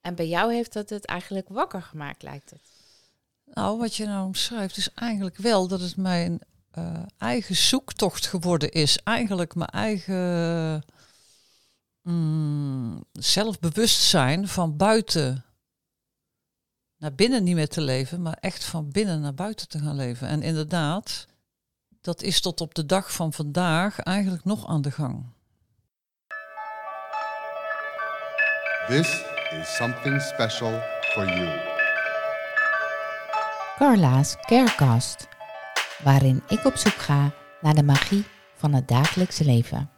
En bij jou heeft dat het eigenlijk wakker gemaakt, lijkt het. Nou, wat je nou omschrijft is eigenlijk wel dat het mijn eh, eigen zoektocht geworden is. Eigenlijk mijn eigen mm, zelfbewustzijn van buiten naar binnen niet meer te leven, maar echt van binnen naar buiten te gaan leven. En inderdaad, dat is tot op de dag van vandaag eigenlijk nog aan de gang. This is something special for you. Carla's Carecast, waarin ik op zoek ga naar de magie van het dagelijkse leven.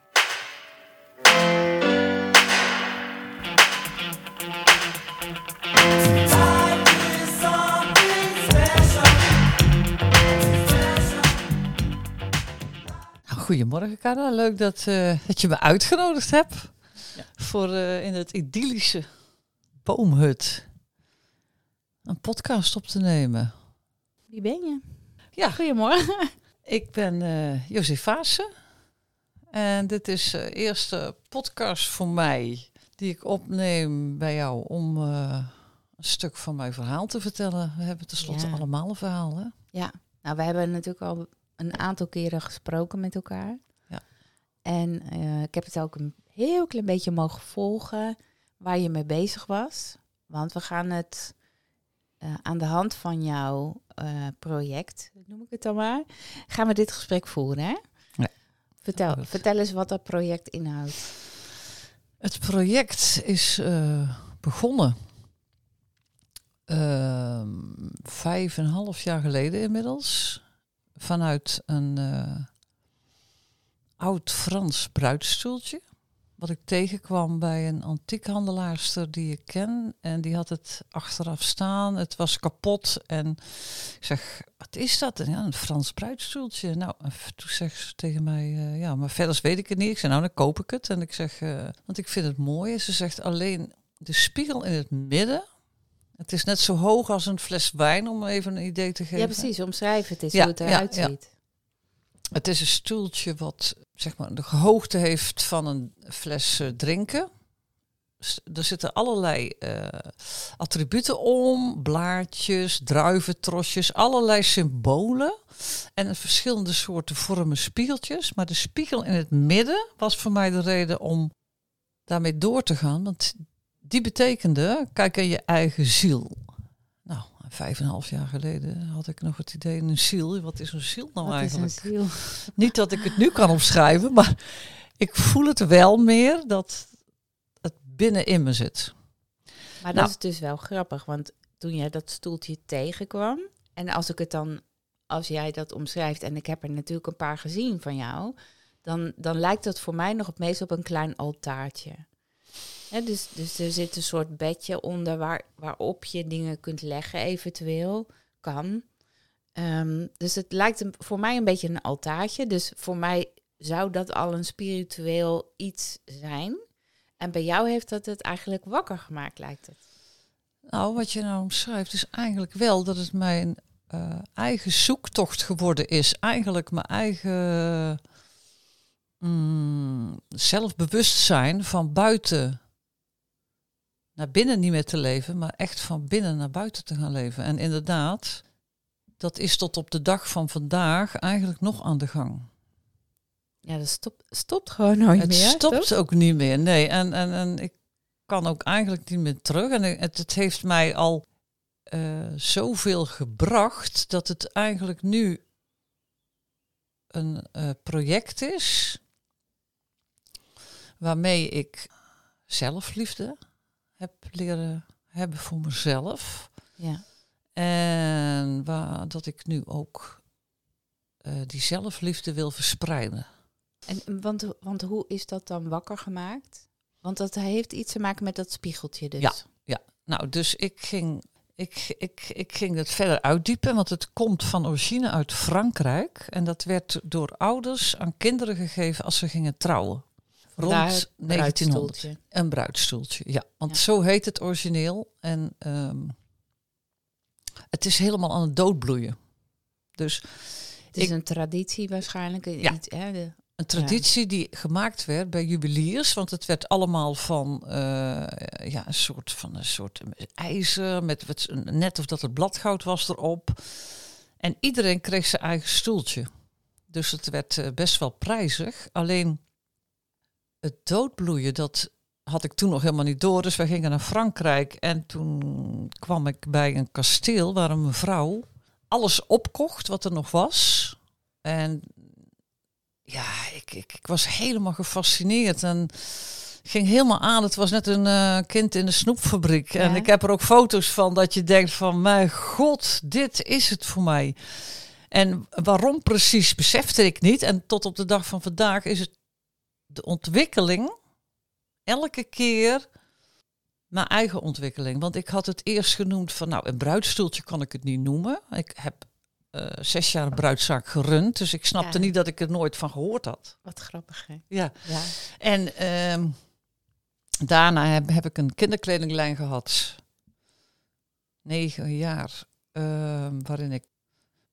Nou, Goedemorgen, Carla. Leuk dat, eh, dat je me uitgenodigd hebt voor eh, in het idyllische boomhut een podcast op te nemen. Wie ben je? Ja. Goedemorgen. Ik ben uh, José Vaassen en dit is de eerste podcast voor mij die ik opneem bij jou om eh, een stuk van mijn verhaal te vertellen. We hebben tenslotte Ja. allemaal een verhaal, hè? Ja, nou, we hebben natuurlijk al een aantal keren gesproken met elkaar. Ja. En eh, ik heb het ook een heel klein beetje mogen volgen waar je mee bezig was. Want we gaan het eh, aan de hand van jouw eh, project, noem ik het dan maar, gaan we dit gesprek voeren, hè? Ja. Vertel, vertel eens wat dat project inhoudt. Het project is eh, begonnen ehm, vijf en een half jaar geleden inmiddels. Vanuit een oud Frans bruidstoeltje. Wat ik tegenkwam bij een antiekhandelaarster die ik ken. En die had het achteraf staan. Het was kapot. En ik zeg, wat is dat? En ja, een Frans bruidstoeltje. Nou, en toen zegt ze tegen mij, eh, ja, maar verder weet ik het niet. Ik zeg, nou, dan koop ik het. En ik zeg, eh, want ik vind het mooi. En ze zegt, alleen de spiegel in het midden. Het is net zo hoog als een fles wijn, om even een idee te geven. Ja, precies. Omschrijf het eens Ja, hoe het eruit ja. ziet. Het is een stoeltje wat zeg maar de hoogte heeft van een fles eh, drinken. Er zitten allerlei eh, attributen om, blaadjes, druiventrosjes, allerlei symbolen en verschillende soorten vormen spiegeltjes. Maar de spiegel in het midden was voor mij de reden om daarmee door te gaan, want die betekende kijk aan je eigen ziel. Nou, vijf en een half jaar geleden had ik nog het idee een ziel. Wat is een ziel nou Wat is eigenlijk? een ziel? Niet dat ik het nu kan omschrijven, maar ik voel het wel meer dat het binnenin me zit. Maar Nou. dat is dus wel grappig, want toen jij dat stoeltje tegenkwam, en als ik het dan, als jij dat omschrijft, en ik heb er natuurlijk een paar gezien van jou, dan, dan lijkt dat voor mij nog het meest op een klein altaartje. Dus, dus er zit een soort bedje onder waar, waarop je dingen kunt leggen, eventueel. Kan. Ehm, dus het lijkt een- voor mij een beetje een altaartje. Dus voor mij zou dat al een spiritueel iets zijn. En bij jou heeft dat het eigenlijk wakker gemaakt, lijkt het. Nou, wat je nou omschrijft is eigenlijk wel dat het mijn eh, eigen zoektocht geworden is. Eigenlijk mijn eigen mm, zelfbewustzijn van buiten naar binnen niet meer te leven, maar echt van binnen naar buiten te gaan leven. En inderdaad, dat is tot op de dag van vandaag eigenlijk nog aan de gang. Ja, dat stopt, stopt gewoon nooit het meer. stopt toch? ook niet meer, nee. En, en, en ik kan ook eigenlijk niet meer terug. En het, het heeft mij al eh, zoveel gebracht dat het eigenlijk nu een eh, project is waarmee ik zelfliefde heb leren hebben voor mezelf. Ja. En waar, dat ik nu ook eh, die zelfliefde wil verspreiden. En, want, want hoe is dat dan wakker gemaakt? Want dat heeft iets te maken met dat spiegeltje dus. Ja. Nou, dus ik ging, ik, ik, ik ging het verder uitdiepen, want het komt van origine uit Frankrijk. En dat werd door ouders aan kinderen gegeven als ze gingen trouwen. Rond Daar 1900. bruidstoeltje. Een bruidstoeltje, ja. Want Ja. zo heet het origineel. En ehm, het is helemaal aan het doodbloeien. Dus Het is Ik- een traditie waarschijnlijk. Ja. Iets, hè, de, Een traditie die gemaakt werd bij juweliers, want het werd allemaal van eh, ja, een soort van een soort ijzer met wat, net of dat het bladgoud was erop. En iedereen kreeg zijn eigen stoeltje. Dus het werd eh, best wel prijzig. Alleen het doodbloeien, dat had ik toen nog helemaal niet door. Dus wij gingen naar Frankrijk en toen kwam ik bij een kasteel waar een mevrouw alles opkocht wat er nog was. En ja, ik, ik, ik was helemaal gefascineerd en ging helemaal aan. Het was net een eh, kind in de snoepfabriek. En ik heb er ook foto's van dat je denkt van, mijn god, dit is het voor mij. En waarom precies besefte ik niet. En tot op de dag van vandaag is het de ontwikkeling elke keer mijn eigen ontwikkeling. Want ik had het eerst genoemd van, nou, een bruidstoeltje kan ik het niet noemen. Ik heb eh, zes jaar een bruidszaak gerund, dus ik snapte Ja. niet dat ik er nooit van gehoord had. Wat grappig, hè? Ja. Ja. En ehm, daarna heb, heb ik een kinderkledinglijn gehad. Negen jaar. ehm, waarin ik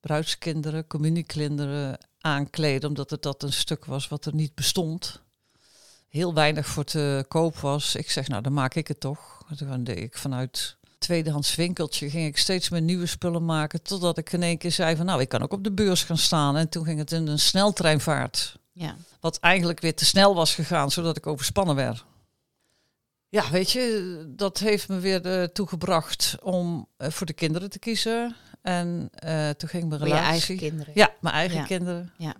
bruidskinderen, communiekinderen aankleed. Omdat het dat een stuk was wat er niet bestond. Heel weinig voor te koop was. Ik zeg, nou dan maak ik het toch. En Toen deed ik vanuit tweedehands winkeltje ging ik steeds meer nieuwe spullen maken. Totdat ik in één keer zei van nou ik kan ook op de beurs gaan staan. En toen ging het in een sneltreinvaart. Ja. Wat eigenlijk weer te snel was gegaan, zodat ik overspannen werd. Ja, weet je, dat heeft me weer eh, toegebracht om eh, voor de kinderen te kiezen. En eh, toen ging mijn Voor je relatie. eigen kinderen. Ja, mijn eigen Ja. kinderen. Ja.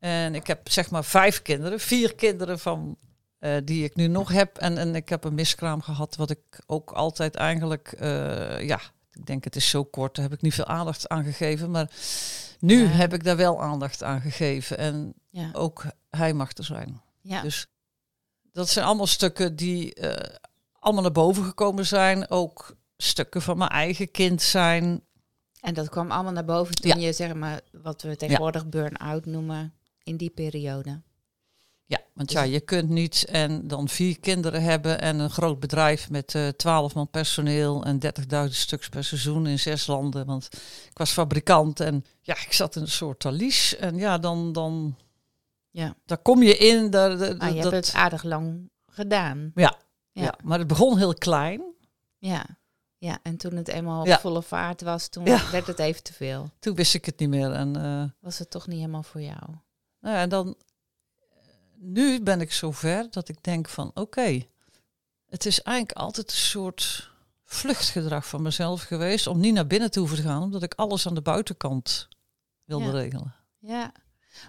En ik heb zeg maar vijf kinderen, vier kinderen van eh, die ik nu nog heb. En, en ik heb een miskraam gehad, wat ik ook altijd eigenlijk, eh, ja, ik denk het is zo kort, daar heb ik niet veel aandacht aan gegeven. Maar nu Ja. heb ik daar wel aandacht aan gegeven. En Ja. ook hij mag er zijn. Ja. Dus dat zijn allemaal stukken die eh, allemaal naar boven gekomen zijn. Ook stukken van mijn eigen kind zijn. En dat kwam allemaal naar boven toen je, zeg maar, wat we tegenwoordig burn-out noemen, in die periode. Ja, want Dus- ja, je kunt niet en dan vier kinderen hebben en een groot bedrijf met eh 12 man personeel en 30.000 stuks per seizoen in zes landen. Want ik was fabrikant en ja, ik zat in een soort talies. En ja, dan, dan Ja. daar kom je in. Daar, daar- Ah, je dat, hebt het aardig lang gedaan. ja, Ja. ja. maar het begon heel klein. Ja. Ja, en toen het eenmaal op Ja. volle vaart was, toen werd het even te veel. Toen wist ik het niet meer. En eh, Was het toch niet helemaal voor jou? Nou ja, en dan, nu ben ik zover dat ik denk van oké, het is eigenlijk altijd een soort vluchtgedrag van mezelf geweest om niet naar binnen te hoeven te gaan, omdat ik alles aan de buitenkant wilde Ja. regelen. Ja,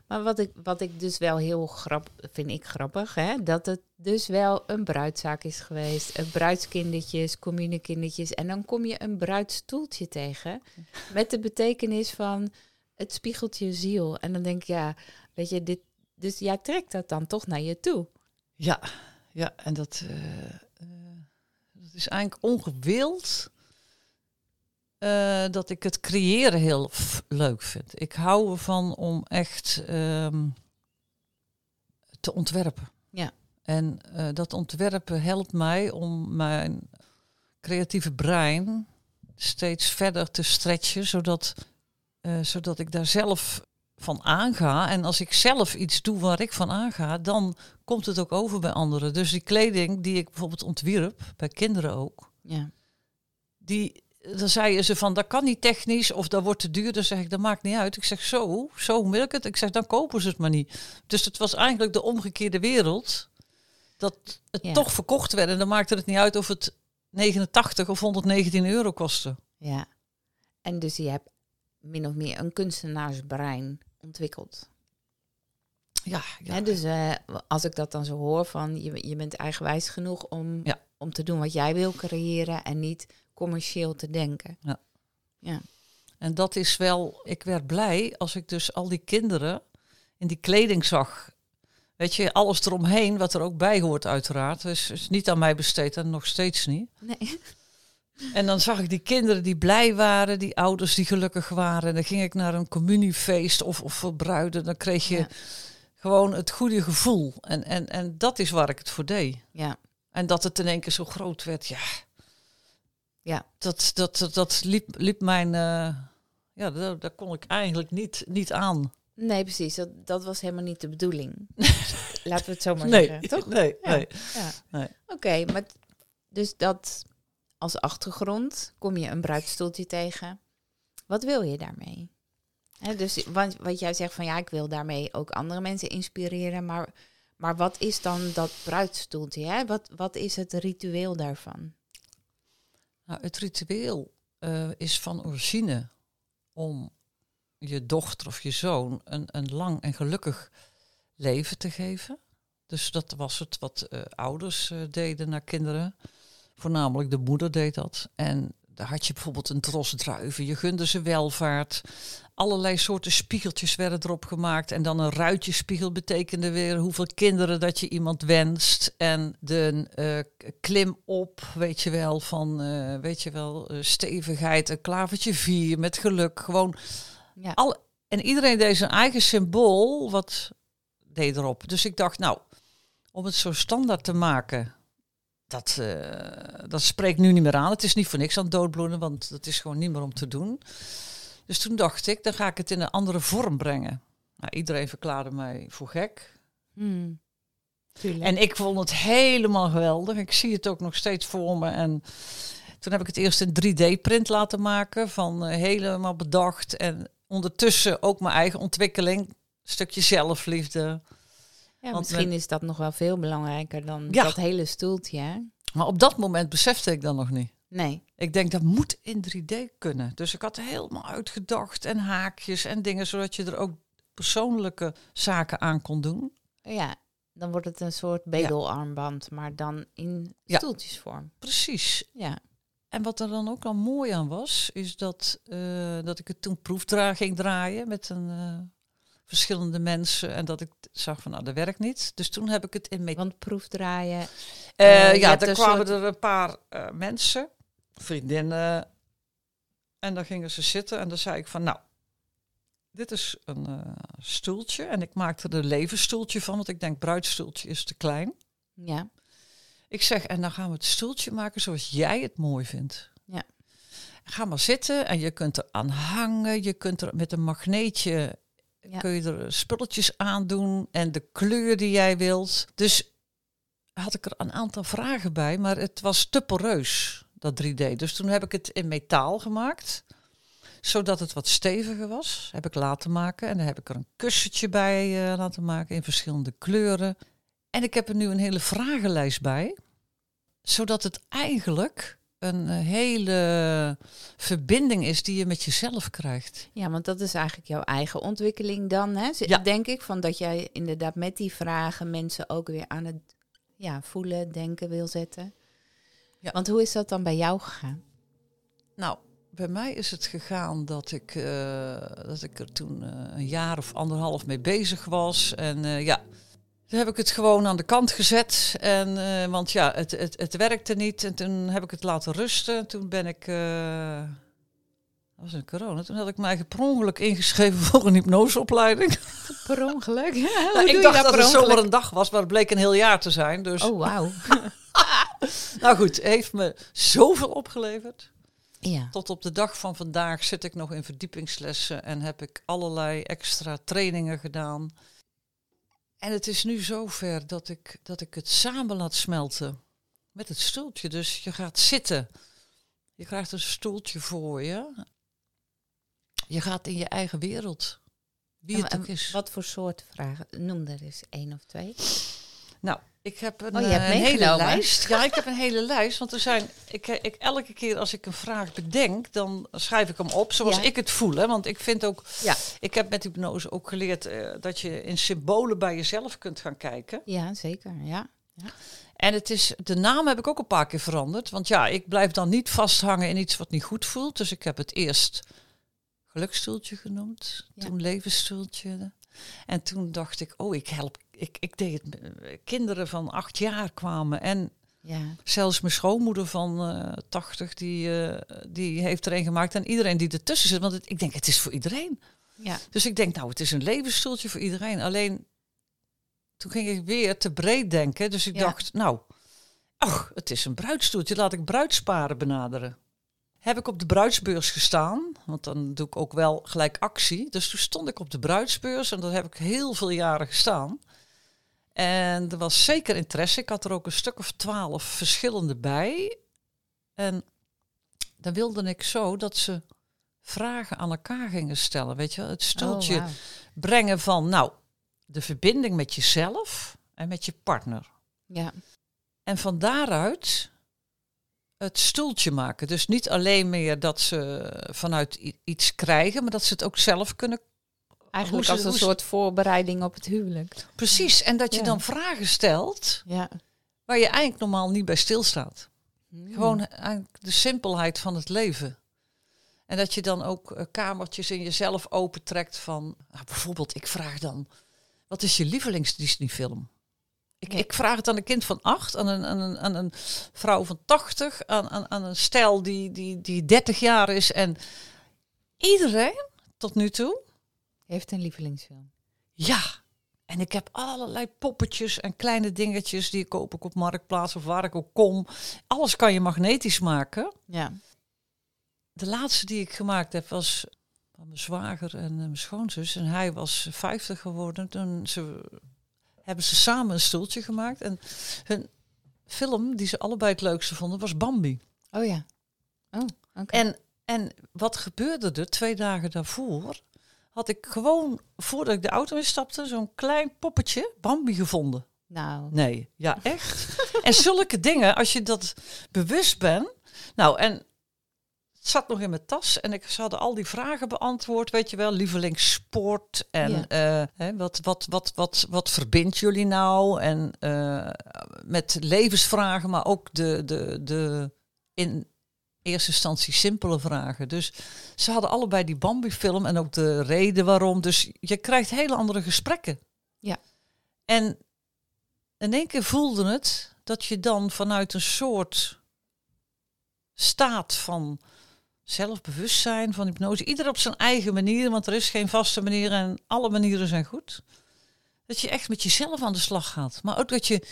maar wat ik, wat ik dus wel heel grap, vind ik grappig, hè? dat het dus wel een bruidzaak is geweest. Een bruidskindertjes, communekindertjes. En dan kom je een bruidstoeltje tegen met de betekenis van het spiegelt je ziel. En dan denk ik, ja, weet je, dit, dus jij trekt dat dan toch naar je toe. Ja, ja, en dat, eh, eh, dat is eigenlijk ongewild. eh, dat ik het creëren heel leuk vind. Ik hou ervan om echt ehm, te ontwerpen. Ja. En dat ontwerpen helpt mij om mijn creatieve brein steeds verder te stretchen, zodat, eh, zodat ik daar zelf van aanga. En als ik zelf iets doe waar ik van aanga, dan komt het ook over bij anderen. Dus die kleding die ik bijvoorbeeld ontwierp, bij kinderen ook, Ja, die, dan zeiden ze van, dat kan niet technisch of dat wordt te duur. Dan zeg ik, dat maakt niet uit. Ik zeg, zo, zo wil ik het. Ik zeg, dan kopen ze het maar niet. Dus het was eigenlijk de omgekeerde wereld. Dat het Ja. toch verkocht werd. En dan maakte het niet uit of het 89 of 119 euro kostte. ja. En dus je hebt min of meer een kunstenaarsbrein ontwikkeld. Ja, ja. Dus eh, als ik dat dan zo hoor van je, je bent eigenwijs genoeg om, Ja. om te doen wat jij wil creëren en niet commercieel te denken. Ja. Ja. En dat is wel, ik werd blij als ik dus al die kinderen in die kleding zag. Weet je, alles eromheen, wat er ook bij hoort uiteraard. Dus is niet aan mij besteed en nog steeds niet. Nee. En dan zag ik die kinderen die blij waren, die ouders die gelukkig waren. En dan ging ik naar een communiefeest of, of voor bruiden. Dan kreeg je Ja. gewoon het goede gevoel. En, en, en dat is waar ik het voor deed. Ja. En dat het in één keer zo groot werd, ja. Ja. Dat, dat, dat, dat liep, liep mijn... eh, ja, daar, daar kon ik eigenlijk niet, niet aan. Nee, precies. Dat, dat was helemaal niet de bedoeling. Laten we het zo maar Nee, zeggen, toch? nee, Ja. nee. Ja. Nee. Oké, maar dus dat als achtergrond kom je een bruidstoeltje tegen. Wat wil je daarmee? Hè, dus wat, wat jij zegt van ja, ik wil daarmee ook andere mensen inspireren, maar, maar wat is dan dat bruidstoeltje? Hè? Wat, wat is het ritueel daarvan? Nou, het ritueel eh, is van origine om je dochter of je zoon een, een lang en gelukkig leven te geven. Dus dat was het wat eh, ouders eh, deden naar kinderen. Voornamelijk de moeder deed dat. En daar had je bijvoorbeeld een tros druiven. Je gunde ze welvaart. Allerlei soorten spiegeltjes werden erop gemaakt. En dan een ruitjespiegel betekende weer hoeveel kinderen dat je iemand wenst. En de eh, klim op, weet je wel, van eh, weet je wel, eh, stevigheid. Een klavertje vier met geluk. Gewoon Ja. alle, en iedereen deed zijn eigen symbool, wat deed erop. Dus ik dacht, nou, om het zo standaard te maken, dat, eh, dat spreekt nu niet meer aan. Het is niet voor niks aan het doodbloeden, want dat is gewoon niet meer om te doen. Dus toen dacht ik, dan ga ik het in een andere vorm brengen. Nou, iedereen verklaarde mij voor gek. Hmm. En ik vond het helemaal geweldig. Ik zie het ook nog steeds voor me. En toen heb ik het eerst een 3D-print laten maken, van eh, helemaal bedacht. En ondertussen ook mijn eigen ontwikkeling. Stukje zelfliefde. Ja, want misschien is dat nog wel veel belangrijker dan Ja. dat hele stoeltje. Hè? Maar op dat moment besefte ik dat nog niet. Nee. Ik denk, dat moet in 3D kunnen. Dus ik had helemaal uitgedacht en haakjes en dingen, zodat je er ook persoonlijke zaken aan kon doen. Ja, dan wordt het een soort bedelarmband, maar dan in stoeltjesvorm. Precies. Ja. En wat er dan ook al mooi aan was, is dat, eh, dat ik het toen proefdra ging draaien met een, eh, verschillende mensen. En dat ik zag van, nou, dat werkt niet. Dus toen heb ik het in. Want proefdraaien. Je ja, er een kwamen soort- er een paar eh, mensen, vriendinnen. En dan gingen ze zitten en dan zei ik van, nou, dit is een stoeltje. En ik maakte er een levensstoeltje van, want ik denk, bruidstoeltje is te klein. Ja. Ik zeg, en dan gaan we het stoeltje maken zoals jij het mooi vindt. Ja. Ga maar zitten en je kunt er aan hangen. Je kunt er met een magneetje Kun je er spulletjes aan doen en de kleur die jij wilt. Dus had ik er een aantal vragen bij, maar het was te poreus, dat 3D. Dus toen heb ik het in metaal gemaakt, zodat het wat steviger was. Heb ik laten maken en dan heb ik er een kussentje bij eh, laten maken in verschillende kleuren. En ik heb er nu een hele vragenlijst bij, zodat het eigenlijk een eh, hele verbinding is die je met jezelf krijgt. ja, want dat is eigenlijk jouw eigen ontwikkeling dan, hè? Ja. denk ik. Van dat jij inderdaad met die vragen mensen ook weer aan het ja, voelen, denken wil zetten. Ja. Want hoe is dat dan bij jou gegaan? Nou, bij mij is het gegaan dat ik, eh, dat ik er toen eh, een jaar of anderhalf mee bezig was. En ja, toen heb ik het gewoon aan de kant gezet. En, eh, want ja, het, het, het werkte niet. En toen heb ik het laten rusten. Toen ben ik, eh, dat was in corona, toen had ik mij per ongeluk ingeschreven voor een hypnoseopleiding. Per ongeluk? Nou, ik dacht dat het zomaar een dag was, maar het bleek een heel jaar te zijn. Dus, Oh, wauw. nou goed, heeft me zoveel opgeleverd. ja. Tot op de dag van vandaag zit ik nog in verdiepingslessen en heb ik allerlei extra trainingen gedaan. En het is nu zover dat ik, dat ik het samen laat smelten met het stoeltje. Dus je gaat zitten. Je krijgt een stoeltje voor je. Je gaat in je eigen wereld. Wie het en ook is. Wat voor soort vragen? Noem er eens één of twee. Nou, ik heb een, Oh, je hebt eh, een hele lijst. Ja, ik heb een hele lijst. Want er zijn, ik, ik, elke keer als ik een vraag bedenk, dan schrijf ik hem op zoals Ja. ik het voel. Hè. Want ik vind ook, Ja. ik heb met hypnose ook geleerd eh, dat je in symbolen bij jezelf kunt gaan kijken. Ja, zeker. Ja. En het is, de naam heb ik ook een paar keer veranderd. Want ja, ik blijf dan niet vasthangen in iets wat niet goed voelt. Dus ik heb het eerst gelukstoeltje genoemd. Ja. Toen levensstoeltje. En toen dacht ik, oh, ik help. Ik, ik deed het. met- Kinderen van acht jaar kwamen. En Ja. zelfs mijn schoonmoeder van eh 80, die, eh, die heeft er een gemaakt. En iedereen die ertussen zit. Want het- ik denk, het is voor iedereen. Ja. Dus ik denk, nou, het is een levensstoeltje voor iedereen. Alleen toen ging ik weer te breed denken. Dus ik Ja. dacht, nou, ach, het is een bruidstoeltje. Laat ik bruidsparen benaderen. heb ik op de bruidsbeurs gestaan. Want dan doe ik ook wel gelijk actie. Dus toen stond ik op de bruidsbeurs en dat heb ik heel veel jaren gestaan. En er was zeker interesse. Ik had er ook een stuk of twaalf verschillende bij. En dan wilde ik zo dat ze vragen aan elkaar gingen stellen. Weet je, het stoeltje Oh, brengen van, nou, de verbinding met jezelf en met je partner. Ja, En van daaruit het stoeltje maken. Dus niet alleen meer dat ze vanuit iets krijgen, maar dat ze het ook zelf kunnen. Eigenlijk als een soort voorbereiding op het huwelijk. Precies. En dat je Ja. dan vragen stelt Ja. waar je eigenlijk normaal niet bij stilstaat. Hmm. Gewoon eigenlijk de simpelheid van het leven. En dat je dan ook eh, kamertjes in jezelf opentrekt van, nou, bijvoorbeeld, ik vraag dan, wat is je lievelings Disney film? Ik, Ja. ik vraag het aan een kind van acht, aan een, aan een, aan een vrouw van tachtig, aan, aan, aan een stijl die, die, die 30 jaar is. En iedereen tot nu toe, Heeft een lievelingsfilm. ja. En ik heb allerlei poppetjes en kleine dingetjes die koop ik op Marktplaats of waar ik ook kom. Alles kan je magnetisch maken. Ja. De laatste die ik gemaakt heb was van mijn zwager en eh, mijn schoonzus. En hij was 50 geworden. Toen ze, hebben ze samen een stoeltje gemaakt. En hun film die ze allebei het leukste vonden was Bambi. Oh ja. Oh, oké. En, en wat gebeurde er twee dagen daarvoor? Had ik gewoon, voordat ik de auto instapte, zo'n klein poppetje Bambi gevonden. Nou, Nee, ja, echt. en zulke dingen, als je dat bewust bent. Nou, en het zat nog in mijn tas en ik ze hadden al die vragen beantwoord, weet je wel, lievelingssport en Ja. eh, hè, wat, wat, wat, wat, wat verbindt jullie nou? En eh, met levensvragen, maar ook de, de, de in eerste instantie simpele vragen. Dus ze hadden allebei die Bambi-film en ook de reden waarom. Dus je krijgt hele andere gesprekken. Ja. En in één keer voelde het dat je dan vanuit een soort staat van zelfbewustzijn, van hypnose, ieder op zijn eigen manier, want er is geen vaste manier en alle manieren zijn goed. Dat je echt met jezelf aan de slag gaat. Maar ook dat je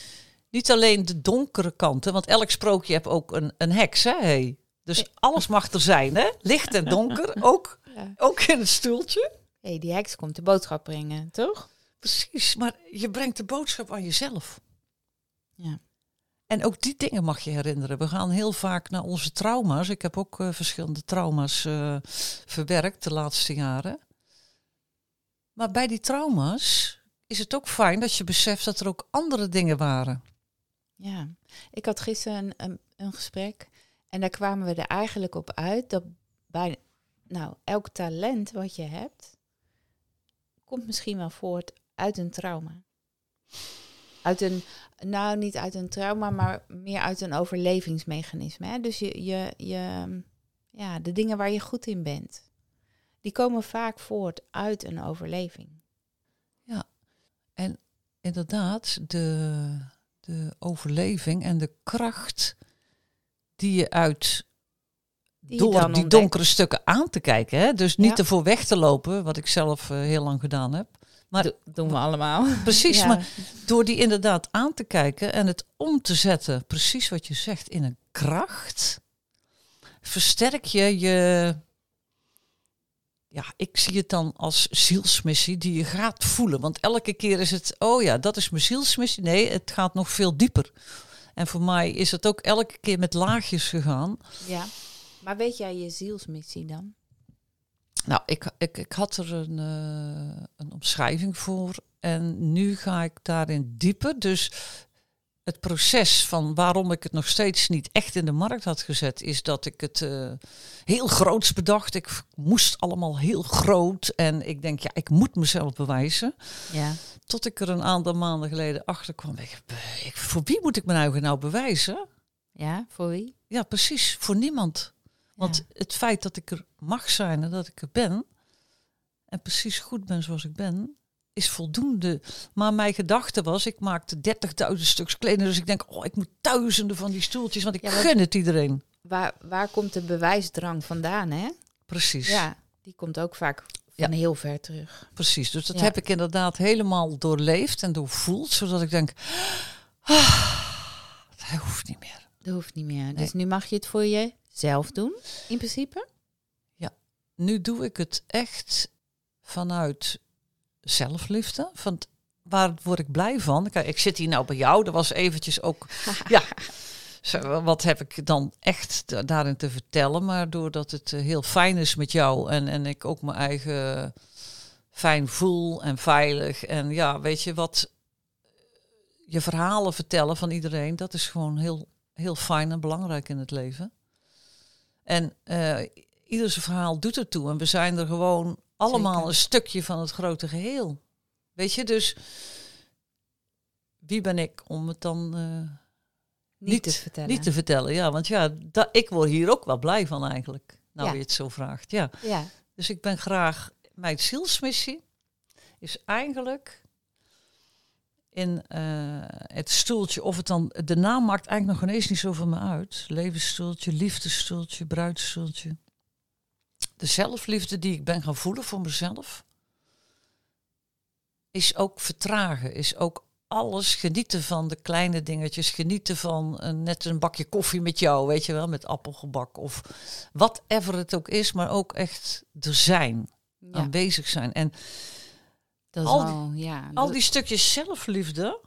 niet alleen de donkere kanten, want elk sprookje heeft ook een, een heks, hè? Hey. Dus alles mag er zijn, hè? Licht en donker, ook, Ja. ook in het stoeltje. hey, die heks komt de boodschap brengen, toch? Precies, maar je brengt de boodschap aan jezelf. Ja. En ook die dingen mag je herinneren. We gaan heel vaak naar onze trauma's. Ik heb ook eh, verschillende trauma's eh, verwerkt de laatste jaren. Maar bij die trauma's is het ook fijn dat je beseft dat er ook andere dingen waren. Ja, ik had gisteren een, een, een gesprek en daar kwamen we er eigenlijk op uit dat bij nou, elk talent wat je hebt, komt misschien wel voort uit een trauma. Uit een, nou niet uit een trauma, maar meer uit een overlevingsmechanisme. Hè? Dus je, je, je, ja, de dingen waar je goed in bent, die komen vaak voort uit een overleving. Inderdaad, de, de overleving en de kracht die je uit Die door die ontdekt. donkere stukken aan te kijken. Hè? Dus niet Ja. ervoor weg te lopen, wat ik zelf eh, heel lang gedaan heb. Maar Do- doen we allemaal. precies, Ja. maar door die inderdaad aan te kijken en het om te zetten, precies wat je zegt, in een kracht, versterk je je. Ja, ik zie het dan als zielsmissie die je gaat voelen. Want elke keer is het, oh ja, dat is mijn zielsmissie. Nee, het gaat nog veel dieper. En voor mij is het ook elke keer met laagjes gegaan. Ja. Maar weet jij je zielsmissie dan? Nou, ik, ik, ik had er een, eh, een omschrijving voor. En nu ga ik daarin dieper. Dus het proces van waarom ik het nog steeds niet echt in de markt had gezet, is dat ik het eh, heel groots bedacht. Ik moest allemaal heel groot. En ik denk, ja, ik moet mezelf bewijzen. Ja. Tot ik er een aantal maanden geleden achter kwam. Ik, ik, voor wie moet ik me nou, nou bewijzen? Ja, voor wie? Ja, precies. Voor niemand. Want Ja. het feit dat ik er mag zijn en dat ik er ben, en precies goed ben zoals ik ben, is voldoende. Maar mijn gedachte was, ik maakte 30.000 stuks kleding, dus ik denk, oh, ik moet duizenden van die stoeltjes, want ik Ja, gun het iedereen. Waar, waar komt de bewijsdrang vandaan, hè? Precies, Ja, die komt ook vaak van heel ver terug. precies. Dus dat Ja. heb ik inderdaad helemaal doorleefd en doorvoeld, zodat ik denk, ah, dat hoeft niet meer. Dat hoeft niet meer. Dus nu mag je het voor zelf doen, in principe? Nu doe ik het echt vanuit zelfliefde. Van waar word ik blij van? Kijk, ik zit hier nou bij jou. Dat was eventjes ook. ja. Zo, wat heb ik dan echt da- daarin te vertellen? Maar doordat het eh, heel fijn is met jou en, en ik ook mijn eigen fijn voel en veilig. En ja, weet je wat? Je verhalen vertellen van iedereen, dat is gewoon heel, heel fijn en belangrijk in het leven. En eh ieder zijn verhaal doet ertoe. En we zijn er gewoon allemaal Zeker. een stukje van het grote geheel. Weet je, dus wie ben ik om het dan eh, Niet, te vertellen. niet te vertellen? Ja, want ja, ik word hier ook wel blij van eigenlijk. Nou, je het zo vraagt. Ja, Ja, dus ik ben graag, mijn zielsmissie is eigenlijk in eh, het stoeltje, of het dan, de naam maakt eigenlijk nog ineens niet zo van me uit. Levensstoeltje, liefdesstoeltje, bruidsstoeltje. De zelfliefde die ik ben gaan voelen voor mezelf, is ook vertragen, is ook alles genieten van de kleine dingetjes, genieten van eh, net een bakje koffie met jou, weet je wel, met appelgebak of whatever het ook is, maar ook echt er zijn, ja. aanwezig zijn. En dat al wel, ja. al die stukjes zelfliefde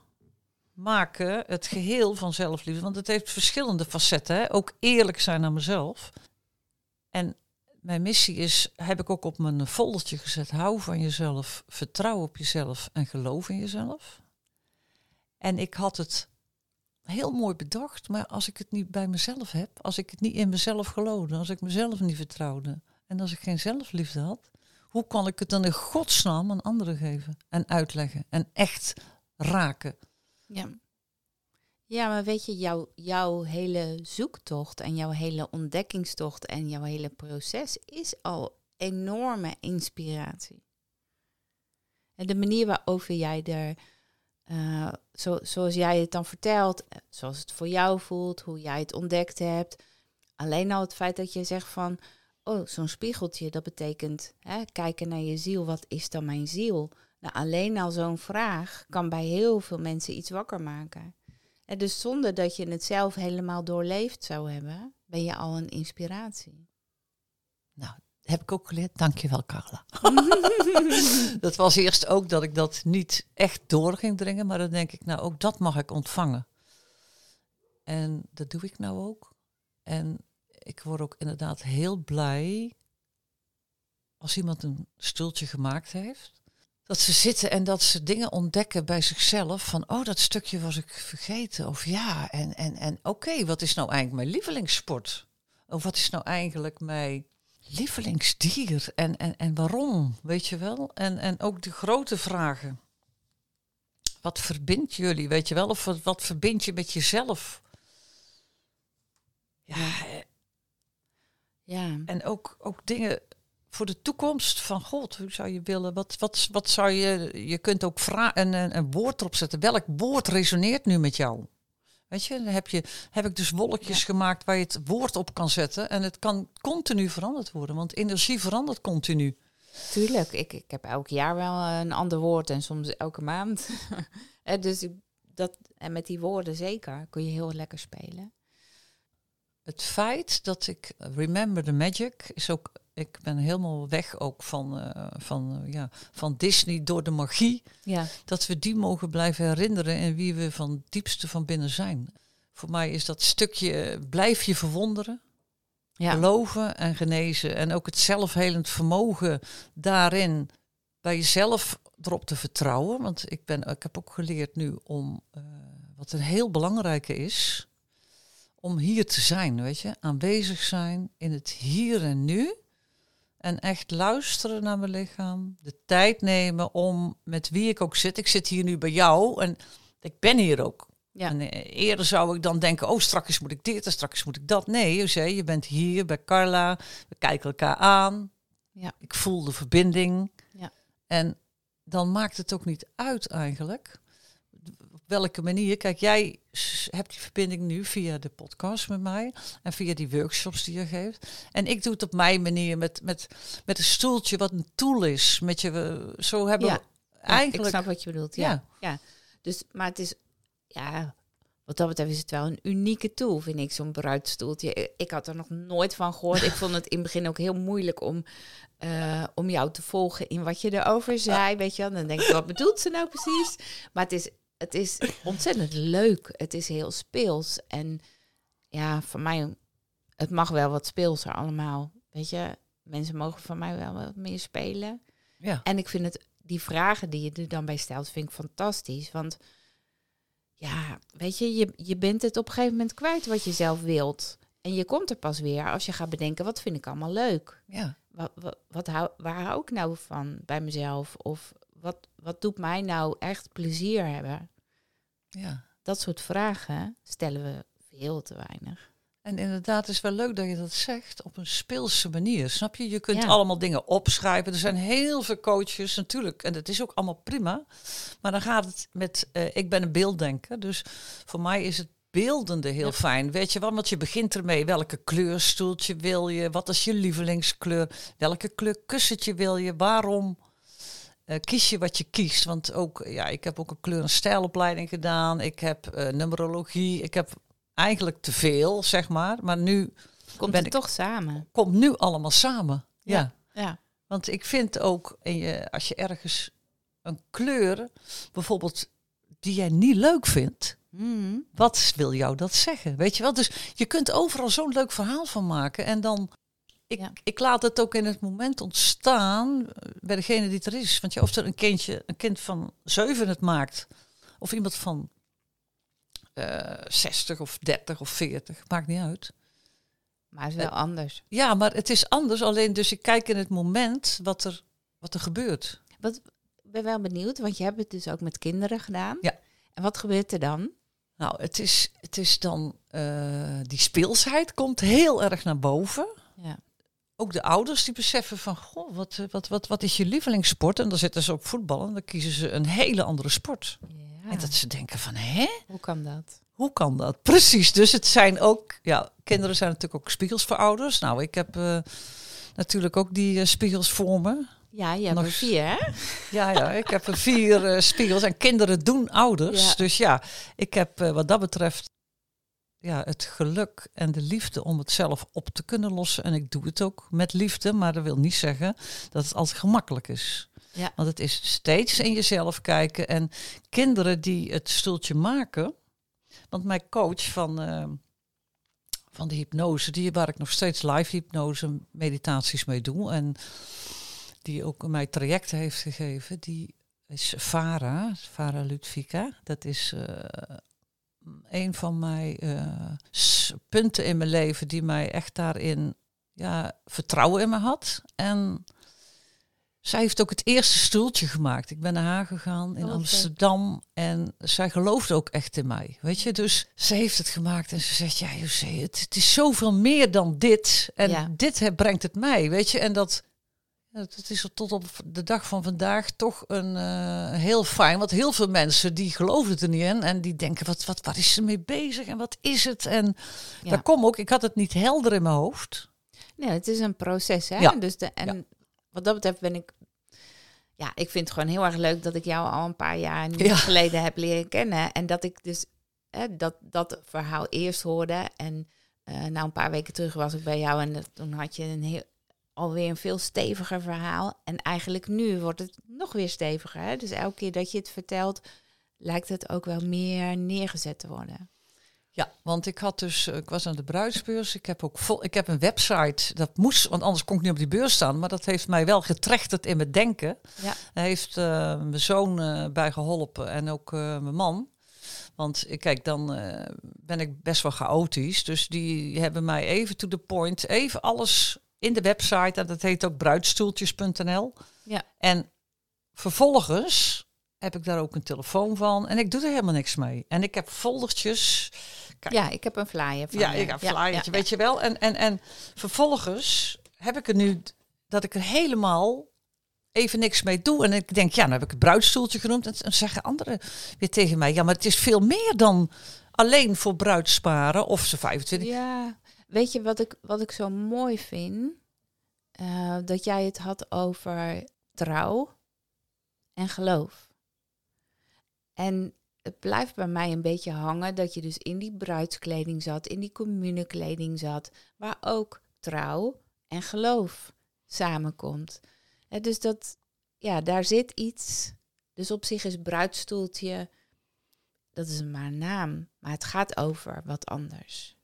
maken het geheel van zelfliefde. Want het heeft verschillende facetten. Hè? Ook eerlijk zijn naar mezelf. En mijn missie is, heb ik ook op mijn foldertje gezet. Hou van jezelf, vertrouw op jezelf en geloof in jezelf. En ik had het heel mooi bedacht. Maar als ik het niet bij mezelf heb, als ik het niet in mezelf geloofde, als ik mezelf niet vertrouwde en als ik geen zelfliefde had, hoe kan ik het dan in godsnaam aan anderen geven en uitleggen en echt raken? Ja. Ja, maar weet je, jouw, jouw hele zoektocht en jouw hele ontdekkingstocht en jouw hele proces is al enorme inspiratie. En de manier waarover jij er, eh, zo, zoals jij het dan vertelt, eh, zoals het voor jou voelt, hoe jij het ontdekt hebt. Alleen al het feit dat je zegt van, oh, zo'n spiegeltje, dat betekent hè, kijken naar je ziel. Wat is dan mijn ziel? Nou, alleen al zo'n vraag kan bij heel veel mensen iets wakker maken. En dus zonder dat je het zelf helemaal doorleefd zou hebben, ben je al een inspiratie. Nou, heb ik ook geleerd. Dankjewel, Carla. dat was eerst ook dat ik dat niet echt door ging dringen, maar dan denk ik, nou, ook dat mag ik ontvangen. En dat doe ik nou ook. En ik word ook inderdaad heel blij als iemand een stoeltje gemaakt heeft. Dat ze zitten en dat ze dingen ontdekken bij zichzelf. Van, oh, dat stukje was ik vergeten. Of ja, en, en, en oké, wat is nou eigenlijk mijn lievelingssport? Of wat is nou eigenlijk mijn lievelingsdier? En, en, en waarom, weet je wel? En, en ook de grote vragen. Wat verbindt jullie, weet je wel? Of wat, wat verbind je met jezelf? Ja, Ja, en ook, ook dingen voor de toekomst van God. Hoe zou je willen? Wat, wat, wat zou je. Je kunt ook vra- een, een, een woord erop zetten. Welk woord resoneert nu met jou? Weet je, dan heb, je, heb ik dus wolkjes Ja. gemaakt waar je het woord op kan zetten. En het kan continu veranderd worden, want energie verandert continu. tuurlijk. Ik, ik heb elk jaar wel een ander woord en soms elke maand. Eh, dus dat, en met die woorden zeker kun je heel lekker spelen. Het feit dat ik Remember the Magic is ook. Ik ben helemaal weg ook van, eh, van, eh, ja, van Disney door de magie. Ja, dat we die mogen blijven herinneren en wie we van diepste van binnen zijn. Voor mij is dat stukje eh, blijf je verwonderen, ja. geloven en genezen. En ook het zelfhelend vermogen daarin bij jezelf erop te vertrouwen. Want ik, ben, ik heb ook geleerd nu om, wat een heel belangrijke is, om hier te zijn, weet je. Aanwezig zijn in het hier en nu. En echt luisteren naar mijn lichaam. De tijd nemen om met wie ik ook zit. Ik zit hier nu bij jou en ik ben hier ook. Ja. En eh, eerder zou ik dan denken, oh straks moet ik dit en straks moet ik dat. Nee, je zei, je bent hier bij Carla. We kijken elkaar aan. Ja. Ik voel de verbinding. Ja. En dan maakt het ook niet uit eigenlijk. Welke manier. Kijk, jij hebt die verbinding nu via de podcast met mij. En via die workshops die je geeft. En ik doe het op mijn manier met, met, met een stoeltje wat een tool is. Met je, zo hebben Ja. we eigenlijk... ik snap wat je bedoelt. Ja. Ja. ja. Dus, maar het is, ja, wat dat betreft is het wel een unieke tool, vind ik, zo'n bruidstoeltje. Ik had er nog nooit van gehoord. ik vond het in het begin ook heel moeilijk om, eh, om jou te volgen in wat je erover zei. Weet je wel, dan denk ik, wat bedoelt ze nou precies? Maar het is, het is ontzettend leuk. Het is heel speels. En ja, voor mij, het mag wel wat speelser allemaal. Weet je, mensen mogen van mij wel wat meer spelen. Ja. En ik vind het, die vragen die je er dan bij stelt, vind ik fantastisch. Want ja, weet je, je, je bent het op een gegeven moment kwijt wat je zelf wilt. En je komt er pas weer als je gaat bedenken, wat vind ik allemaal leuk? Ja. Wat, wat, wat hou, waar hou ik nou van bij mezelf? Of wat, wat doet mij nou echt plezier hebben? ja. Dat soort vragen stellen we veel te weinig. En inderdaad, het is wel leuk dat je dat zegt op een speelse manier. Snap je? Je kunt Ja. allemaal dingen opschrijven. Er zijn heel veel coaches natuurlijk. En dat is ook allemaal prima. Maar dan gaat het met... eh, ik ben een beelddenker. Dus voor mij is het beeldende heel Ja. fijn. Weet je wel? Want je begint ermee. Welke kleurstoeltje wil je? Wat is je lievelingskleur? Welke kleur kussentje wil je? Waarom? Eh, kies je wat je kiest. Want ook, ja, ik heb ook een kleur- en stijlopleiding gedaan. Ik heb eh, numerologie. Ik heb eigenlijk te veel, zeg maar. Maar nu Komt Ben het ik- toch samen? komt nu allemaal samen. Ja. Ja. Want ik vind ook, in je, als je ergens een kleur, bijvoorbeeld die jij niet leuk vindt, Mhm. wat wil jou dat zeggen? Weet je wel? Dus je kunt overal zo'n leuk verhaal van maken. En dan, ik, Ja. ik laat het ook in het moment ontstaan bij degene die het er is. Want ja, of er een kindje, een kind van zeven het maakt, of iemand van eh 60 of 30 of 40, maakt niet uit. Maar het is wel Eh, anders. Ja, maar het is anders. Alleen dus ik kijk in het moment wat er, wat er gebeurt. Wat, ik ben wel benieuwd, want je hebt het dus ook met kinderen gedaan. Ja. En wat gebeurt er dan? Nou, het is, het is dan eh, die speelsheid komt heel erg naar boven. Ja. Ook de ouders die beseffen van, goh, wat, eh, wat, wat, wat is je lievelingssport? En dan zitten ze op voetbal en dan kiezen ze een hele andere sport. ja. En dat ze denken van, hè? Hoe kan dat? Hoe kan dat? Precies. Dus het zijn ook, ja, kinderen zijn natuurlijk ook spiegels voor ouders. Nou, ik heb eh, natuurlijk ook die eh, spiegels voor me. Ja, je hebt Nog er vier, hè? Ja, ja, ik heb er vier spiegels en kinderen doen ouders. Ja. Dus ja, ik heb wat dat betreft ja, het geluk en de liefde om het zelf op te kunnen lossen. En ik doe het ook met liefde, maar dat wil niet zeggen dat het altijd gemakkelijk is. Ja. Want het is steeds in jezelf kijken. En kinderen die het stoeltje maken. Want mijn coach van, eh, van de hypnose, die, waar ik nog steeds live hypnose meditaties mee doe. En die ook mij trajecten heeft gegeven, die is Vara, Vara Ludvika. Dat is eh, een van mijn eh, punten in mijn leven die mij echt daarin ja, vertrouwen in me had. En zij heeft ook het eerste stoeltje gemaakt. Ik ben naar haar gegaan in Oh, Amsterdam en zij geloofde ook echt in mij. Weet je, dus ze heeft het gemaakt en ze zegt: Ja, José, het, het is zoveel meer dan dit. En Ja. dit brengt het mij. Weet je, en dat. Het is er tot op de dag van vandaag toch een eh, heel fijn. Want heel veel mensen die geloven het er niet in. En die denken, wat, wat, waar is ze mee bezig? En wat is het? En Ja. daar kom ook, ik had het niet helder in mijn hoofd. Nee, het is een proces, hè? Ja. Dus de, en Ja. wat dat betreft ben ik... Ja, ik vind het gewoon heel erg leuk dat ik jou al een paar jaar Ja. geleden heb leren kennen. En dat ik dus hè, dat, dat verhaal eerst hoorde. En eh nou, een paar weken terug was ik bij jou en dat- toen had je een heel, alweer een veel steviger verhaal. En eigenlijk nu wordt het nog weer steviger. Hè? Dus elke keer dat je het vertelt, lijkt het ook wel meer neergezet te worden. Ja, want ik had dus, ik was aan de bruidsbeurs. Ik heb ook vol, ik heb een website. Dat moest, want anders kon ik niet op die beurs staan. Maar dat heeft mij wel getrechterd in mijn denken. Ja. Hij heeft eh, mijn zoon eh, bij geholpen en ook eh, mijn man. Want ik kijk, dan ben ik best wel chaotisch. Dus die hebben mij even to the point, even alles in de website. En dat heet ook bruidstoeltjes.nl. Ja. En vervolgens heb ik daar ook een telefoon van. En ik doe er helemaal niks mee. En ik heb foldertjes. Kijk. Ja, ik heb een flyer van Ja, ik heb een Ja, flyertje, ja, weet je wel. En, en, en vervolgens heb ik er nu dat ik er helemaal even niks mee doe. En ik denk, ja, dan heb ik het bruidstoeltje genoemd. En dan zeggen anderen weer tegen mij, ja, maar het is veel meer dan alleen voor bruidsparen of ze 25. Ja, weet je wat ik, wat ik zo mooi vind? Eh, dat jij het had over trouw en geloof. En het blijft bij mij een beetje hangen dat je dus in die bruidskleding zat, in die communekleding zat, waar ook trouw en geloof samenkomt. Hè, dus dat, ja, daar zit iets. Dus op zich is bruidstoeltje, dat is maar een naam, maar het gaat over wat anders.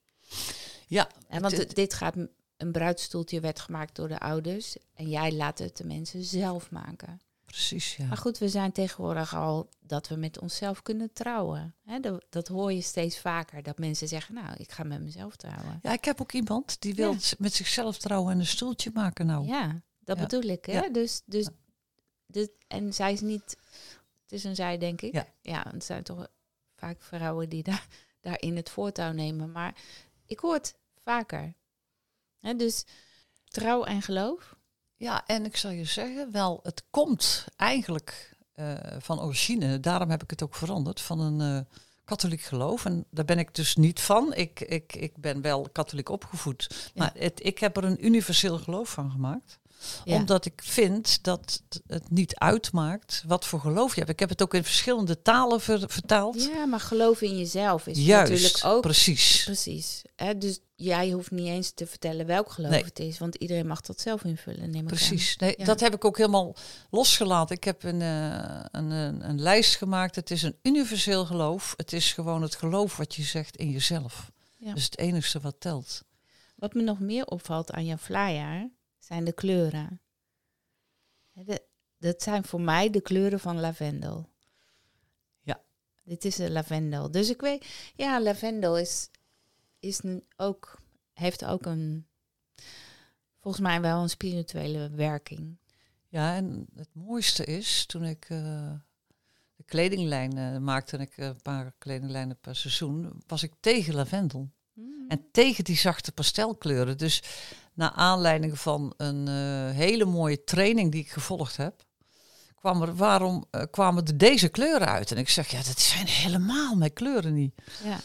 Ja, En want het- dit gaat, een bruidstoeltje werd gemaakt door de ouders en jij laat het de mensen zelf maken. precies, ja. Maar goed, we zijn tegenwoordig al dat we met onszelf kunnen trouwen. Hè, dat, dat hoor je steeds vaker, dat mensen zeggen, nou, ik ga met mezelf trouwen. Ja, ik heb ook iemand die wil Ja. met zichzelf trouwen en een stoeltje maken nou. Ja, dat Ja. bedoel ik. Hè? Ja. Dus, dus dit, en zij is niet, het is een zij, denk ik. Ja. het zijn toch vaak vrouwen die daar, daarin het voortouw nemen. Maar ik hoor het vaker. Hè, dus trouw en geloof. Ja, en ik zal je zeggen, wel, het komt eigenlijk eh, van origine, daarom heb ik het ook veranderd, van een eh, katholiek geloof. En daar ben ik dus niet van. Ik, ik, ik ben wel katholiek opgevoed, maar het, ik heb er een universeel geloof van gemaakt. Ja. Omdat ik vind dat het niet uitmaakt wat voor geloof je hebt. Ik heb het ook in verschillende talen ver- vertaald. Ja, maar geloof in jezelf is Juist, natuurlijk ook precies. precies. Hè? Dus jij hoeft niet eens te vertellen welk geloof Nee. het is, want iedereen mag dat zelf invullen. Neem ik. Precies. Nee, Ja. Dat heb ik ook helemaal losgelaten. Ik heb een, eh, een, een, een lijst gemaakt. Het is een universeel geloof. Het is gewoon het geloof wat je zegt in jezelf. Ja. Dat is het enige wat telt. Wat me nog meer opvalt aan jouw flyer zijn de kleuren. De- dat zijn voor mij de kleuren van lavendel. Ja. Dit is de lavendel. Dus ik weet, ja, lavendel is, is ook, heeft ook een, volgens mij wel een spirituele werking. Ja, en het mooiste is, toen ik eh, de kledinglijn eh, maakte, en ik eh, een paar kledinglijnen per seizoen, was ik tegen lavendel. En tegen die zachte pastelkleuren. Dus naar aanleiding van een eh, hele mooie training die ik gevolgd heb, kwam er, waarom eh, kwamen er deze kleuren uit? En ik zeg, ja, dat zijn helemaal mijn kleuren niet. Ja.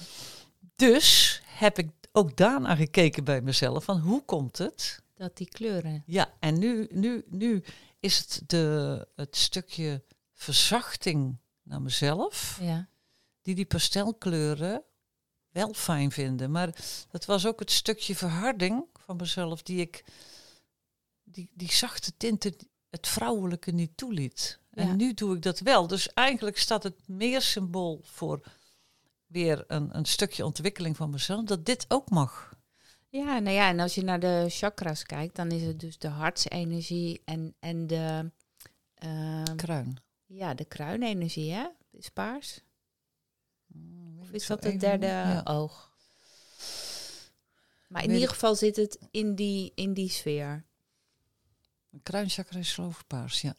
Dus heb ik ook daarna gekeken bij mezelf, van hoe komt het? Dat die kleuren. Ja, en nu, nu, nu is het de, het stukje verzachting naar mezelf, Ja. die die pastelkleuren wel fijn vinden. Maar dat was ook het stukje verharding van mezelf, die ik, die, die zachte tinten, het vrouwelijke niet toeliet. Ja. En nu doe ik dat wel. Dus eigenlijk staat het meer symbool voor weer een, een stukje ontwikkeling van mezelf, dat dit ook mag. Ja, nou ja, en als je naar de chakras kijkt, dan is het dus de hartsenergie en, en de, ehm, Kruin. ja, de kruinenergie, hè? Is paars. Of Weet is dat het derde. Ja. oog? Maar in Weet ieder geval zit het in die, in die sfeer. Een kruinchakra is geloof ik paars, ja.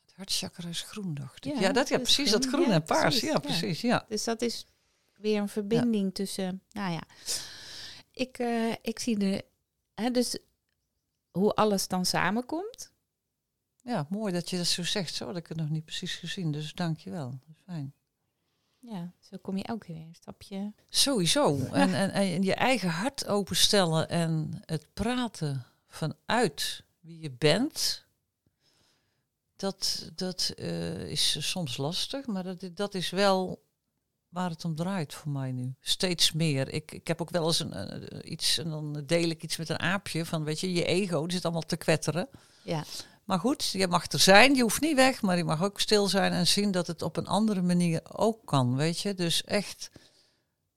Het hartchakra is groen, dacht ik. Ja, Ja, dat, ja precies, dat groen. Ja, en paars. precies, ja, ja. precies, ja. Dus dat is weer een verbinding tussen, nou ja. Ik, eh, ik zie de, hè, dus hoe alles dan samenkomt. Ja, mooi dat je dat zo zegt. Zo had ik het nog niet precies gezien, dus dank je wel. Fijn. Ja, zo kom je ook weer een stapje. Sowieso. En, en, en je eigen hart openstellen en het praten vanuit wie je bent, dat, dat eh, is soms lastig, maar dat, dat is wel waar het om draait voor mij nu. Steeds meer. Ik, ik heb ook wel eens een, eh, iets, en dan deel ik iets met een aapje van, weet je, je ego, die zit allemaal te kwetteren. Ja, Maar goed, je mag er zijn, je hoeft niet weg, maar je mag ook stil zijn en zien dat het op een andere manier ook kan, weet je. Dus echt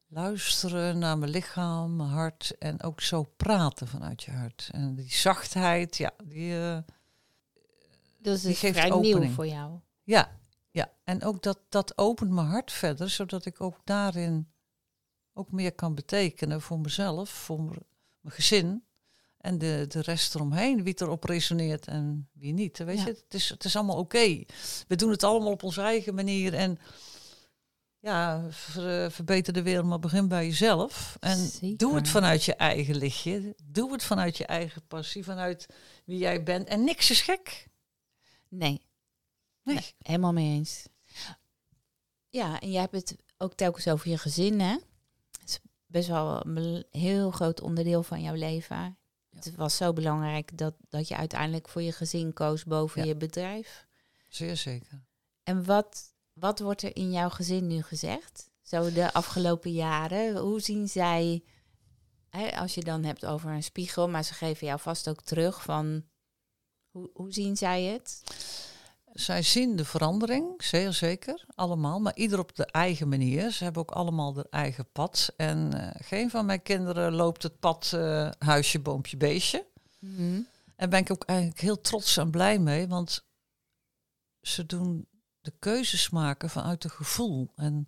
luisteren naar mijn lichaam, mijn hart en ook zo praten vanuit je hart. En die zachtheid, ja, die, eh, dus Die is geeft vrij nieuw opening. voor jou. ja, ja. En ook dat, dat opent mijn hart verder, zodat ik ook daarin ook meer kan betekenen voor mezelf, voor mijn gezin. En de, de rest eromheen, wie erop resoneert en wie niet. Weet Ja. je, het is, het is allemaal oké. We doen het allemaal op onze eigen manier. En ja, ver- verbeter de wereld, maar begin bij jezelf. En Zeker. doe het vanuit je eigen lichtje. Doe het vanuit je eigen passie, vanuit wie jij bent. En niks is gek. Nee, Nee. Nee, helemaal mee eens. Ja, en jij hebt het ook telkens over je gezin, hè? Het is best wel een heel groot onderdeel van jouw leven. Het was zo belangrijk dat, dat je uiteindelijk voor je gezin koos boven Ja. je bedrijf. Zeer zeker. En wat, wat wordt er in jouw gezin nu gezegd? Zo de afgelopen jaren. Hoe zien zij, hè, als je dan hebt over een spiegel, maar ze geven jou vast ook terug van, hoe, hoe zien zij het? Zij zien de verandering, zeer zeker, allemaal, maar ieder op de eigen manier. Ze hebben ook allemaal hun eigen pad. En eh, geen van mijn kinderen loopt het pad eh, huisje, boompje, beestje. Mhm. En ben ik ook eigenlijk heel trots en blij mee, want ze doen de keuzes maken vanuit het gevoel. En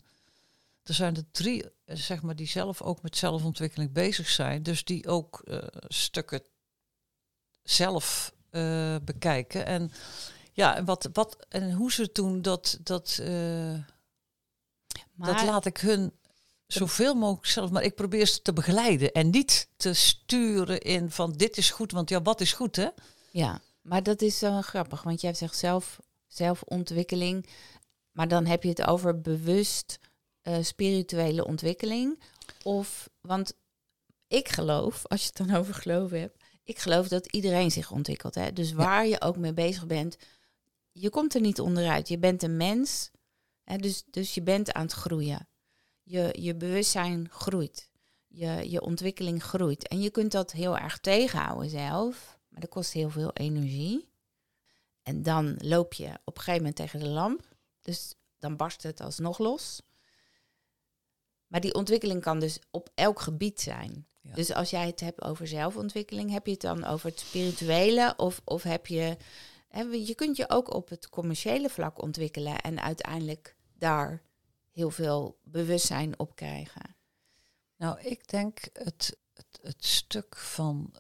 er zijn er drie, eh, zeg maar, die zelf ook met zelfontwikkeling bezig zijn. Dus die ook stukken zelf bekijken. En ja, en wat, wat en hoe ze het doen, dat, dat, eh, Maar, dat laat ik hun zoveel mogelijk zelf. Maar ik probeer ze te begeleiden en niet te sturen in van dit is goed, want ja, wat is goed, hè? Ja, maar dat is zo grappig, want jij zegt zelf, zelfontwikkeling, maar dan heb je het over bewust eh, spirituele ontwikkeling. Of, want ik geloof, als je het dan over geloven hebt, ik geloof dat iedereen zich ontwikkelt. Hè? Dus waar je ook mee bezig bent, je komt er niet onderuit. Je bent een mens, hè? Dus, dus je bent aan het groeien. Je, je bewustzijn groeit. Je, je ontwikkeling groeit. En je kunt dat heel erg tegenhouden zelf, maar dat kost heel veel energie. En dan loop je op een gegeven moment tegen de lamp. Dus dan barst het alsnog los. Maar die ontwikkeling kan dus op elk gebied zijn. Ja. Dus als jij het hebt over zelfontwikkeling, heb je het dan over het spirituele of, of heb je... Je kunt je ook op het commerciële vlak ontwikkelen en uiteindelijk daar heel veel bewustzijn op krijgen. Nou, ik denk het, het, stuk van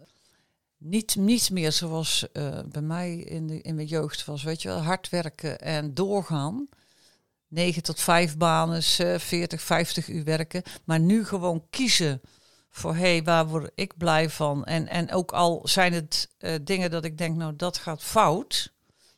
niet, niet meer zoals eh, bij mij in, de, in mijn jeugd was, weet je wel, hard werken en doorgaan. 9 tot 5 banen, eh, 40, 50 uur werken. Maar nu gewoon kiezen voor, hé, hey, waar word ik blij van? En, en ook al zijn het eh, dingen dat ik denk, nou, dat gaat fout.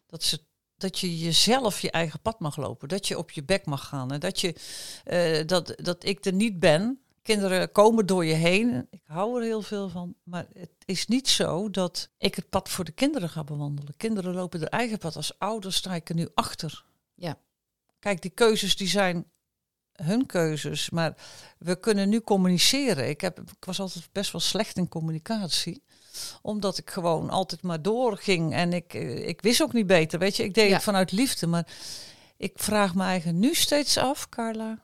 Dat, ze, dat je jezelf je eigen pad mag lopen. Dat je op je bek mag gaan. En dat, je, eh, dat, dat ik er niet ben. Kinderen komen door je heen. Ik hou er heel veel van. Maar het is niet zo dat ik het pad voor de kinderen ga bewandelen. Kinderen lopen hun eigen pad. Als ouders sta ik er nu achter. Ja. Kijk, die keuzes die zijn hun keuzes. Maar we kunnen nu communiceren. Ik, heb, ik was altijd best wel slecht in communicatie omdat ik gewoon altijd maar doorging. En ik, eh, ik wist ook niet beter. Weet je, ik deed Ja. het vanuit liefde. Maar ik vraag me eigen nu steeds af, Carla.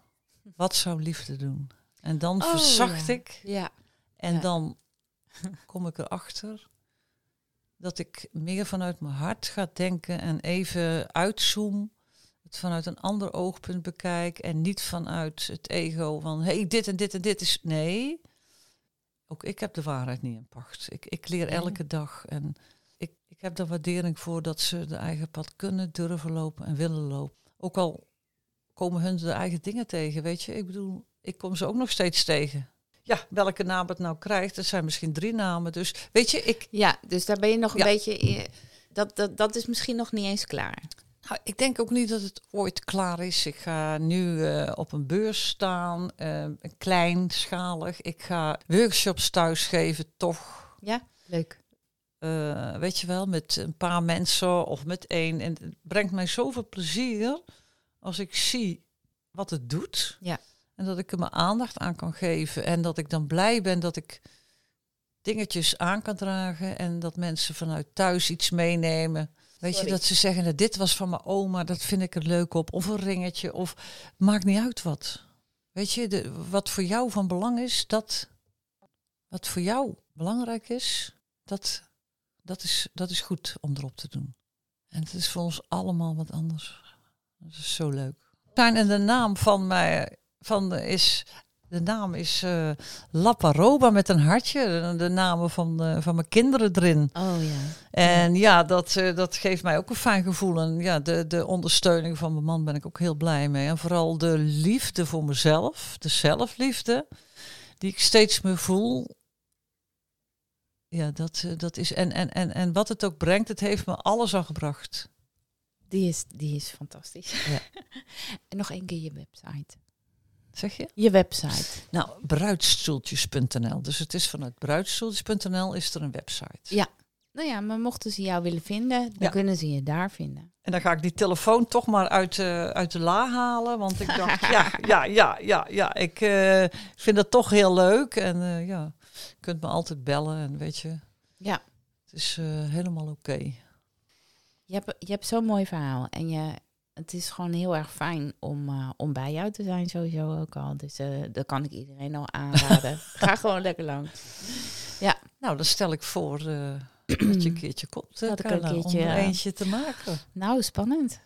Wat zou liefde doen? En dan Oh, verzacht ja. ik. Ja, En Ja. dan kom ik erachter dat ik meer vanuit mijn hart ga denken en even uitzoom. Het vanuit een ander oogpunt bekijk en niet vanuit het ego van hey, dit en dit en dit is. Nee, ook ik heb de waarheid niet in pacht. Ik, ik leer Nee. elke dag en ik, ik heb er waardering voor dat ze de eigen pad kunnen durven lopen en willen lopen. Ook al komen hun de eigen dingen tegen, weet je. Ik bedoel, ik kom ze ook nog steeds tegen. Ja, welke naam het nou krijgt, er zijn misschien drie namen. Dus weet je, ik, ja dus daar ben je nog een Ja. beetje... in- Dat, dat, dat is misschien nog niet eens klaar. Nou, ik denk ook niet dat het ooit klaar is. Ik ga nu eh, op een beurs staan, eh, kleinschalig. Ik ga workshops thuis geven, toch. Ja, leuk. Eh, weet je wel, met een paar mensen of met één. En het brengt mij zoveel plezier als ik zie wat het doet. Ja. En dat ik er mijn aandacht aan kan geven. En dat ik dan blij ben dat ik dingetjes aan kan dragen. En dat mensen vanuit thuis iets meenemen. Weet Sorry. je, dat ze zeggen, nou, dit was van mijn oma, dat vind ik er leuk op. Of een ringetje, of maakt niet uit wat. Weet je, de, wat voor jou van belang is, dat... Wat voor jou belangrijk is, dat, dat, is, dat is goed om erop te doen. En het is voor ons allemaal wat anders. Dat is zo leuk. Zijn en de naam van mij van de, is. De naam is eh Laparoba met een hartje. De, namen van, de, van mijn kinderen erin. Oh ja. En ja, dat, eh, dat geeft mij ook een fijn gevoel. En ja, de, de ondersteuning van mijn man ben ik ook heel blij mee. En vooral de liefde voor mezelf, de zelfliefde, die ik steeds meer voel. Ja, dat, dat is. En, en, en, en wat het ook brengt, het heeft me alles al gebracht. Die is, die is fantastisch. Ja. en nog één keer je website. Zeg je? Je website. Nou, bruidstoeltjes.nl. Dus het is vanuit bruidstoeltjes.nl is er een website. Ja. Nou ja, maar mochten ze jou willen vinden, dan Ja. kunnen ze je daar vinden. En dan ga ik die telefoon toch maar uit, de uit de la halen. Want ik dacht, ja, ja, ja, ja, ja. Ik eh, vind dat toch heel leuk. En eh, ja, je kunt me altijd bellen. En weet je, Ja. het is eh, helemaal oké. Je hebt, je hebt zo'n mooi verhaal. En je, het is gewoon heel erg fijn om, eh, om bij jou te zijn, sowieso ook al. Dus eh dat kan ik iedereen al aanraden. Ga gewoon lekker langs. Nou, dan stel ik voor eh, dat je een keertje komt, Dat ik een keertje, om er eentje te maken. Nou, spannend.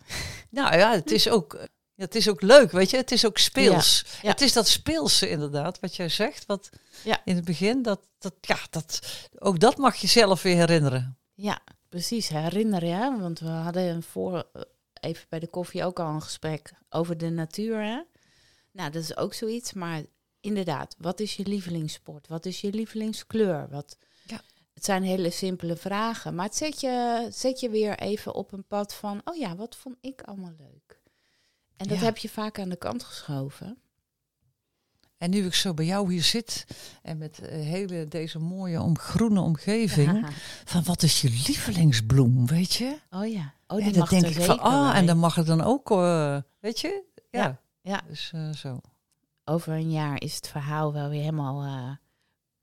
Nou ja, het is ook, ja, het is ook leuk, weet je. Het is ook speels. ja. Het is dat speelse inderdaad, wat jij zegt. Wat Ja. in het begin, dat, dat, ja, dat, ook dat mag je zelf weer herinneren. Ja, precies. Herinneren, hè? Want we hadden voor, eh, even bij de koffie ook al een gesprek over de natuur, hè? Nou, dat is ook zoiets. Maar inderdaad, wat is je lievelingssport? Wat is je lievelingskleur? Wat... Ja. Het zijn hele simpele vragen. Maar het zet je, zet je weer even op een pad van... oh ja, wat vond ik allemaal leuk? En dat Ja. heb je vaak aan de kant geschoven. En nu ik zo bij jou hier zit en met eh, hele deze mooie om, groene omgeving, van wat is je lievelingsbloem, weet je? Oh ja. Oh, en dan mag denk ik van, ah, en dan mag het dan ook, eh, weet je? Ja, Ja, ja. dus eh, zo. over een jaar is het verhaal wel weer helemaal eh,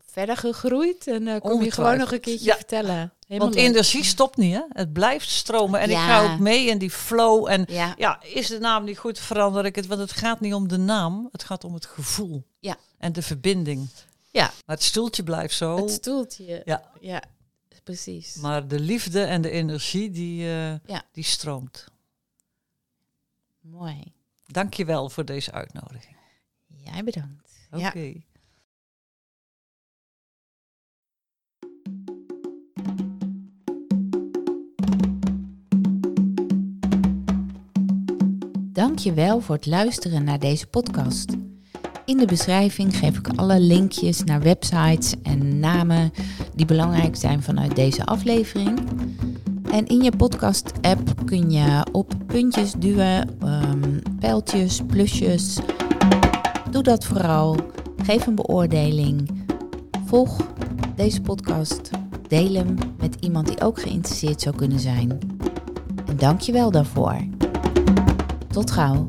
verder gegroeid. En kom je gewoon nog een keertje Ja. vertellen. Helemaal Want leuk. energie stopt niet, hè? Het blijft stromen en ik ga ook mee in die flow. En Ja, ja, is de naam niet goed, verander ik het. Want het gaat niet om de naam, het gaat om het gevoel. Ja. En de verbinding. Ja. Maar het stoeltje blijft zo. het stoeltje. Ja. ja, precies. Maar de liefde en de energie, die, eh, Ja. die stroomt. Mooi. Dank je wel voor deze uitnodiging. Jij bedankt. Oké. Ja. Dank je wel voor het luisteren naar deze podcast. In de beschrijving geef ik alle linkjes naar websites en namen die belangrijk zijn vanuit deze aflevering. En in je podcast-app kun je op puntjes duwen, ehm, pijltjes, plusjes. Doe dat vooral. Geef een beoordeling. Volg deze podcast. Deel hem met iemand die ook geïnteresseerd zou kunnen zijn. En dank je wel daarvoor. Tot gauw.